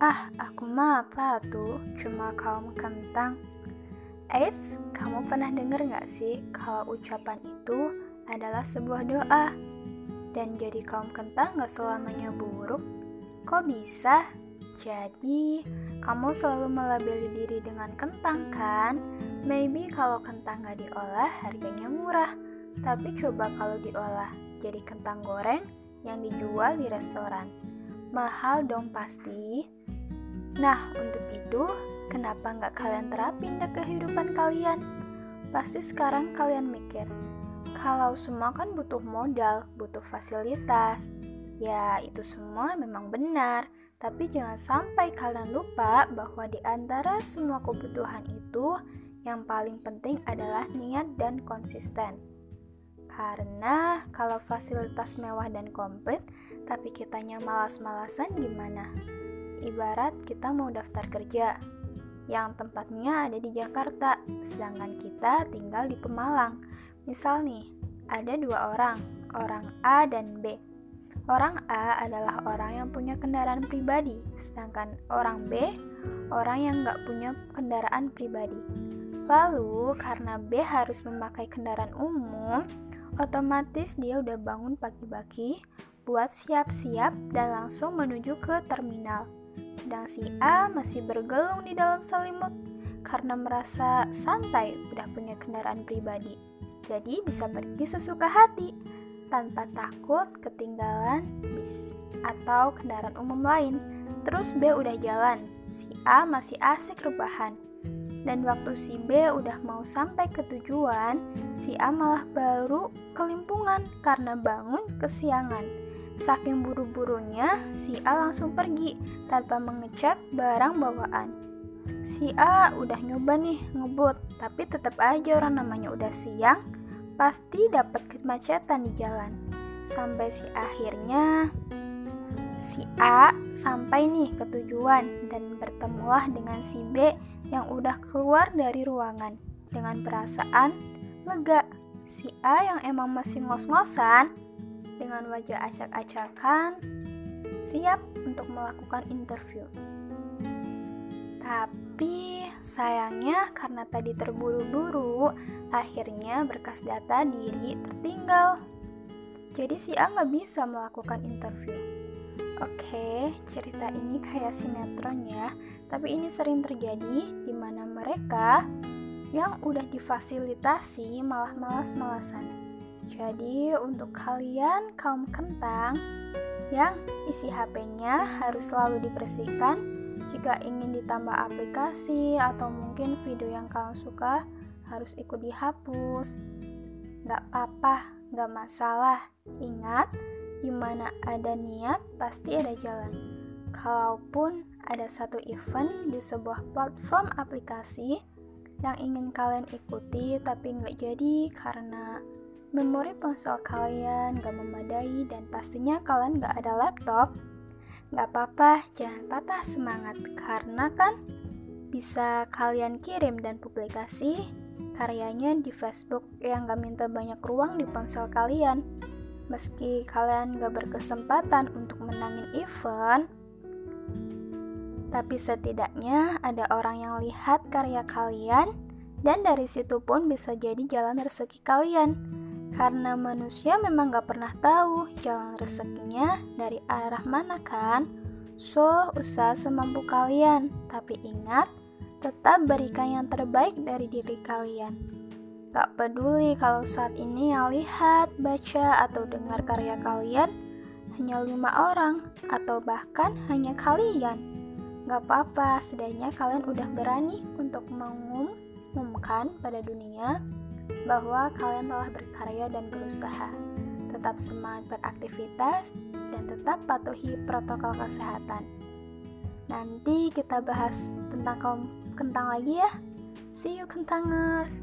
Ah, aku mah apa tuh? Cuma kaum kentang. Eits, kamu pernah denger gak sih kalau ucapan itu adalah sebuah doa? Dan jadi kaum kentang gak selamanya buruk? Kok bisa? Jadi, kamu selalu melabeli diri dengan kentang kan? Maybe kalau kentang gak diolah harganya murah. Tapi coba kalau diolah jadi kentang goreng yang dijual di restoran. Mahal dong pasti. Nah, untuk itu, kenapa nggak kalian terapin ke kehidupan kalian? Pasti sekarang kalian mikir, kalau semua kan butuh modal, butuh fasilitas. Ya, itu semua memang benar, tapi jangan sampai kalian lupa bahwa di antara semua kebutuhan itu, yang paling penting adalah niat dan konsisten. Karena kalau fasilitas mewah dan komplit, tapi kitanya malas-malasan gimana? Ibarat kita mau daftar kerja, yang tempatnya ada di Jakarta, sedangkan kita tinggal di Pemalang. Misal nih, ada dua orang, orang A dan B. Orang A adalah orang yang punya kendaraan pribadi, sedangkan orang B orang yang nggak punya kendaraan pribadi. Lalu, karena B harus memakai kendaraan umum, otomatis dia udah bangun pagi-pagi buat siap-siap dan langsung menuju ke terminal. Sedang si A masih bergelung di dalam selimut karena merasa santai udah punya kendaraan pribadi. Jadi bisa pergi sesuka hati tanpa takut ketinggalan bis atau kendaraan umum lain. Terus B udah jalan, si A masih asik rebahan. Dan waktu si B udah mau sampai ke tujuan, si A malah baru kelimpungan karena bangun kesiangan. Saking buru-burunya, si A langsung pergi tanpa mengecek barang bawaan. Si A udah nyoba nih ngebut, tapi tetap aja orang namanya udah siang, pasti dapat kemacetan di jalan. Sampai si akhirnya si A sampai nih ke tujuan dan bertemulah dengan si B yang udah keluar dari ruangan dengan perasaan lega. Si A yang emang masih ngos-ngosan dengan wajah acak-acakan, siap untuk melakukan interview. Tapi sayangnya karena tadi terburu-buru, akhirnya berkas data diri tertinggal. Jadi si A nggak bisa melakukan interview. Oke, cerita ini kayak sinetron ya, tapi ini sering terjadi di mana mereka yang udah difasilitasi malah malas-malasan. Jadi untuk kalian kaum kentang yang isi HP-nya harus selalu dibersihkan jika ingin ditambah aplikasi atau mungkin video yang kalian suka harus ikut dihapus. Gak apa-apa, gak masalah. Ingat, di mana ada niat pasti ada jalan. Kalaupun ada satu event di sebuah platform aplikasi yang ingin kalian ikuti tapi nggak jadi karena memori ponsel kalian gak memadai dan pastinya kalian gak ada laptop, gak apa-apa, jangan patah semangat karena kan bisa kalian kirim dan publikasi karyanya di Facebook yang gak minta banyak ruang di ponsel kalian. Meski kalian gak berkesempatan untuk menangin event, tapi setidaknya ada orang yang lihat karya kalian dan dari situ pun bisa jadi jalan rezeki kalian. Karena manusia memang gak pernah tahu jalan rezekinya dari arah mana kan? So, usaha semampu kalian, tapi ingat, tetap berikan yang terbaik dari diri kalian. Gak peduli kalau saat ini yang lihat, baca, atau dengar karya kalian hanya lima orang, atau bahkan hanya kalian. Gak apa-apa, setidaknya kalian udah berani untuk mengumumkan pada dunia bahwa kalian telah berkarya dan berusaha. Tetap semangat beraktivitas dan tetap patuhi protokol kesehatan. Nanti kita bahas tentang kaum kentang lagi ya. See you kentangers.